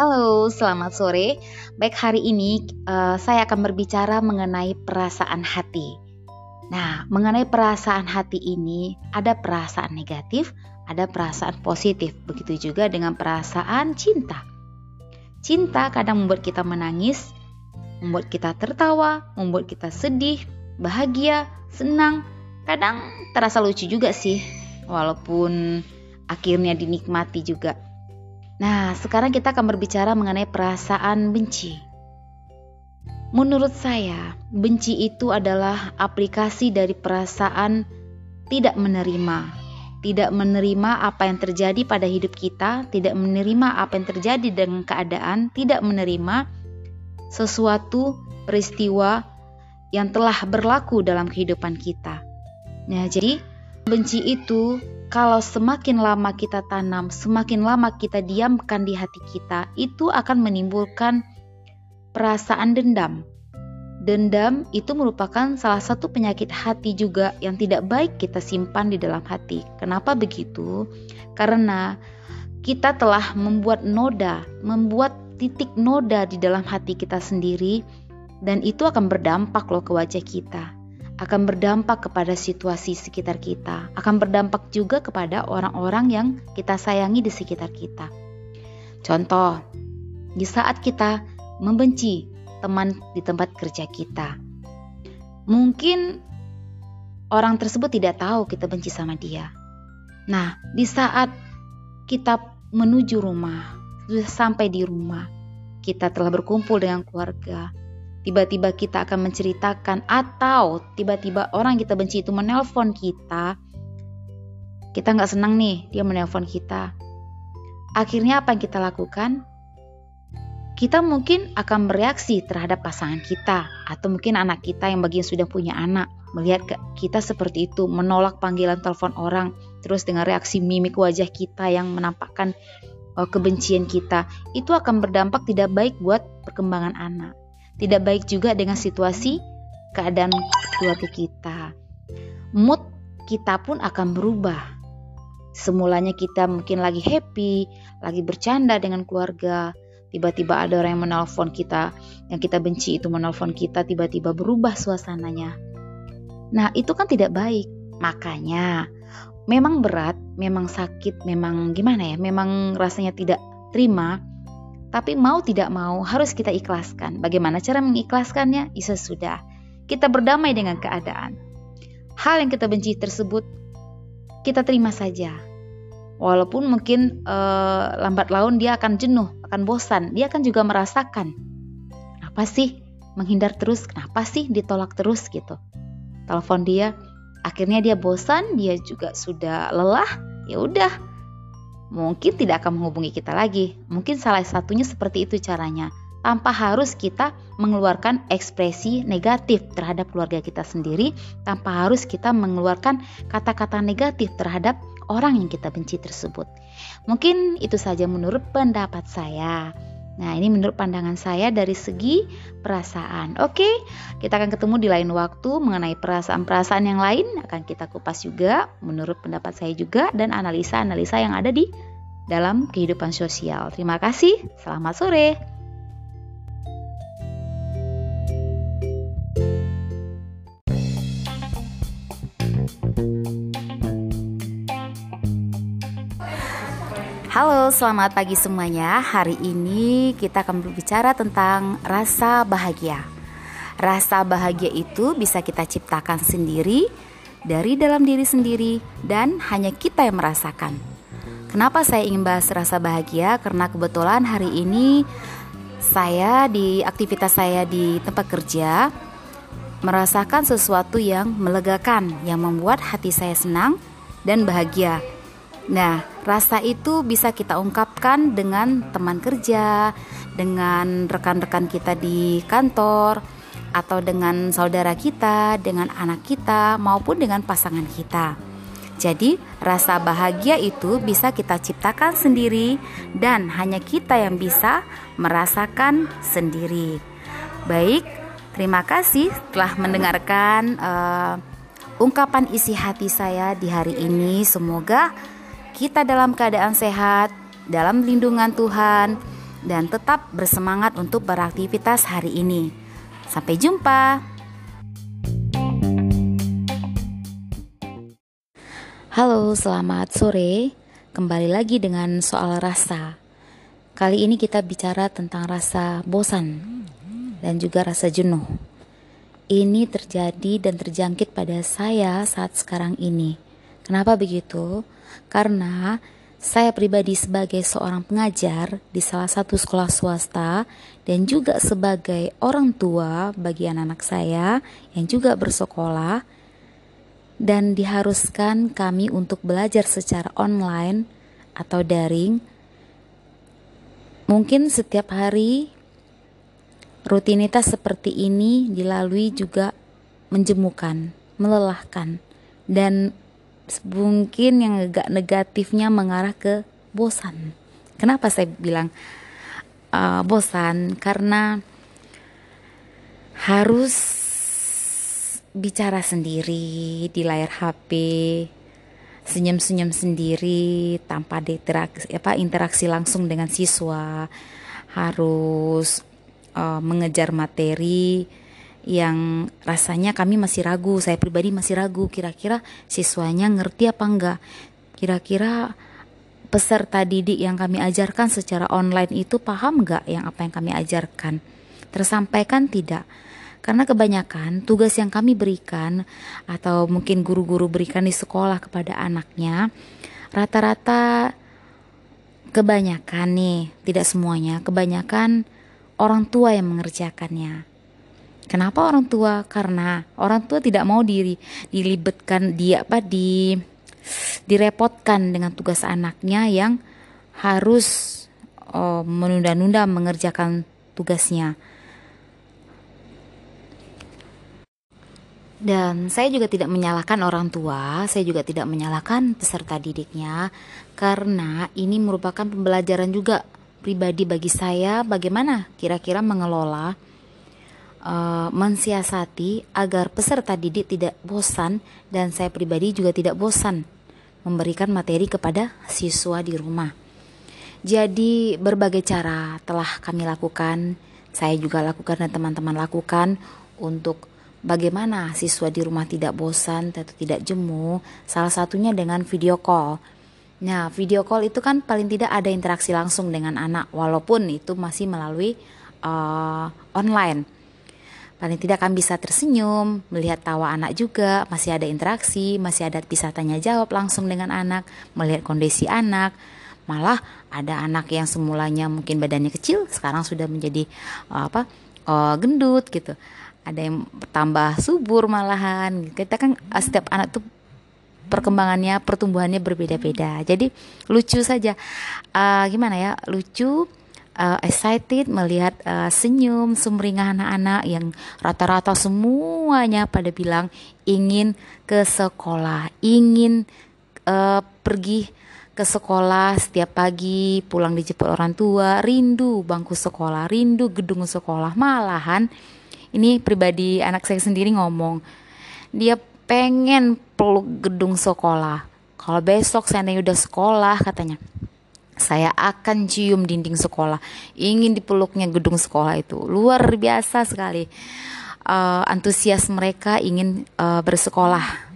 Halo, selamat sore. Baik, hari ini uh, saya akan berbicara mengenai perasaan hati. Nah, mengenai perasaan hati ini, ada perasaan negatif, ada perasaan positif. Begitu juga dengan perasaan cinta. Cinta kadang membuat kita menangis, membuat kita tertawa, membuat kita sedih, bahagia, senang. Kadang terasa lucu juga sih, walaupun akhirnya dinikmati juga. Nah, sekarang kita akan berbicara mengenai perasaan benci. Menurut saya, benci itu adalah aplikasi dari perasaan tidak menerima, tidak menerima apa yang terjadi pada hidup kita, tidak menerima apa yang terjadi dengan keadaan, tidak menerima sesuatu peristiwa yang telah berlaku dalam kehidupan kita. Nah, jadi benci itu kalau semakin lama kita tanam, semakin lama kita diamkan di hati kita, itu akan menimbulkan perasaan dendam. Dendam itu merupakan salah satu penyakit hati juga yang tidak baik kita simpan di dalam hati. Kenapa begitu? Karena kita telah membuat noda, membuat titik noda di dalam hati kita sendiri, dan itu akan berdampak loh ke wajah kita akan berdampak kepada situasi sekitar kita, akan berdampak juga kepada orang-orang yang kita sayangi di sekitar kita. Contoh, di saat kita membenci teman di tempat kerja kita, mungkin orang tersebut tidak tahu kita benci sama dia. Nah, di saat kita menuju rumah, sudah sampai di rumah, kita telah berkumpul dengan keluarga, tiba-tiba kita akan menceritakan atau tiba-tiba orang kita benci itu menelpon kita kita nggak senang nih dia menelpon kita. Akhirnya apa yang kita lakukan? Kita mungkin akan bereaksi terhadap pasangan kita atau mungkin anak kita yang bagian sudah punya anak. Melihat kita seperti itu menolak panggilan telepon orang terus dengan reaksi mimik wajah kita yang menampakkan uh, kebencian kita itu akan berdampak tidak baik buat perkembangan anak tidak baik juga dengan situasi keadaan keluarga kita. Mood kita pun akan berubah. Semulanya kita mungkin lagi happy, lagi bercanda dengan keluarga, tiba-tiba ada orang yang menelpon kita, yang kita benci itu menelpon kita, tiba-tiba berubah suasananya. Nah, itu kan tidak baik. Makanya, memang berat, memang sakit, memang gimana ya, memang rasanya tidak terima, tapi mau tidak mau harus kita ikhlaskan. Bagaimana cara mengikhlaskannya? Isa sudah. Kita berdamai dengan keadaan. Hal yang kita benci tersebut kita terima saja. Walaupun mungkin uh, lambat laun dia akan jenuh, akan bosan, dia akan juga merasakan apa sih menghindar terus, kenapa sih ditolak terus gitu. Telepon dia, akhirnya dia bosan, dia juga sudah lelah, ya udah mungkin tidak akan menghubungi kita lagi. Mungkin salah satunya seperti itu caranya, tanpa harus kita mengeluarkan ekspresi negatif terhadap keluarga kita sendiri, tanpa harus kita mengeluarkan kata-kata negatif terhadap orang yang kita benci tersebut. Mungkin itu saja menurut pendapat saya. Nah, ini menurut pandangan saya dari segi perasaan. Oke, kita akan ketemu di lain waktu mengenai perasaan-perasaan yang lain akan kita kupas juga menurut pendapat saya juga dan analisa-analisa yang ada di dalam kehidupan sosial. Terima kasih. Selamat sore. Halo, selamat pagi semuanya. Hari ini kita akan berbicara tentang rasa bahagia. Rasa bahagia itu bisa kita ciptakan sendiri dari dalam diri sendiri dan hanya kita yang merasakan. Kenapa saya ingin bahas rasa bahagia? Karena kebetulan hari ini saya di aktivitas saya di tempat kerja merasakan sesuatu yang melegakan yang membuat hati saya senang dan bahagia Nah, rasa itu bisa kita ungkapkan dengan teman kerja, dengan rekan-rekan kita di kantor, atau dengan saudara kita, dengan anak kita, maupun dengan pasangan kita. Jadi, rasa bahagia itu bisa kita ciptakan sendiri, dan hanya kita yang bisa merasakan sendiri. Baik, terima kasih telah mendengarkan uh, ungkapan isi hati saya di hari ini. Semoga kita dalam keadaan sehat, dalam lindungan Tuhan, dan tetap bersemangat untuk beraktivitas hari ini. Sampai jumpa. Halo, selamat sore. Kembali lagi dengan soal rasa. Kali ini kita bicara tentang rasa bosan dan juga rasa jenuh. Ini terjadi dan terjangkit pada saya saat sekarang ini. Kenapa begitu? Karena saya pribadi sebagai seorang pengajar di salah satu sekolah swasta dan juga sebagai orang tua bagi anak-anak saya yang juga bersekolah dan diharuskan kami untuk belajar secara online atau daring. Mungkin setiap hari rutinitas seperti ini dilalui juga menjemukan, melelahkan, dan mungkin yang agak negatifnya mengarah ke bosan. Kenapa saya bilang uh, bosan? Karena harus bicara sendiri di layar HP, senyum-senyum sendiri tanpa interaksi, apa, interaksi langsung dengan siswa, harus uh, mengejar materi yang rasanya kami masih ragu, saya pribadi masih ragu kira-kira siswanya ngerti apa enggak. Kira-kira peserta didik yang kami ajarkan secara online itu paham enggak yang apa yang kami ajarkan? Tersampaikan tidak? Karena kebanyakan tugas yang kami berikan atau mungkin guru-guru berikan di sekolah kepada anaknya rata-rata kebanyakan nih, tidak semuanya, kebanyakan orang tua yang mengerjakannya. Kenapa orang tua? Karena orang tua tidak mau diri dilibatkan dia apa di direpotkan dengan tugas anaknya yang harus oh, menunda-nunda mengerjakan tugasnya. Dan saya juga tidak menyalahkan orang tua, saya juga tidak menyalahkan peserta didiknya, karena ini merupakan pembelajaran juga pribadi bagi saya bagaimana kira-kira mengelola, uh, mensiasati agar peserta didik tidak bosan dan saya pribadi juga tidak bosan memberikan materi kepada siswa di rumah. Jadi berbagai cara telah kami lakukan, saya juga lakukan dan teman-teman lakukan untuk Bagaimana siswa di rumah tidak bosan atau tidak jemu? Salah satunya dengan video call. Nah, video call itu kan paling tidak ada interaksi langsung dengan anak, walaupun itu masih melalui uh, online. Paling tidak kan bisa tersenyum, melihat tawa anak juga, masih ada interaksi, masih ada bisa tanya jawab langsung dengan anak, melihat kondisi anak. Malah ada anak yang semulanya mungkin badannya kecil, sekarang sudah menjadi uh, apa? Uh, gendut gitu ada yang tambah subur malahan kita kan eh, setiap anak tuh perkembangannya pertumbuhannya berbeda-beda jadi lucu saja uh, gimana ya lucu uh, excited melihat uh, senyum sumringah anak-anak yang rata-rata semuanya pada bilang ingin ke sekolah ingin uh, pergi ke sekolah setiap pagi pulang dijemput orang tua rindu bangku sekolah rindu gedung sekolah. Malahan ini pribadi anak saya sendiri ngomong dia pengen peluk gedung sekolah. Kalau besok seandainya udah sekolah katanya saya akan cium dinding sekolah. Ingin dipeluknya gedung sekolah itu. Luar biasa sekali. Uh, antusias mereka ingin uh, bersekolah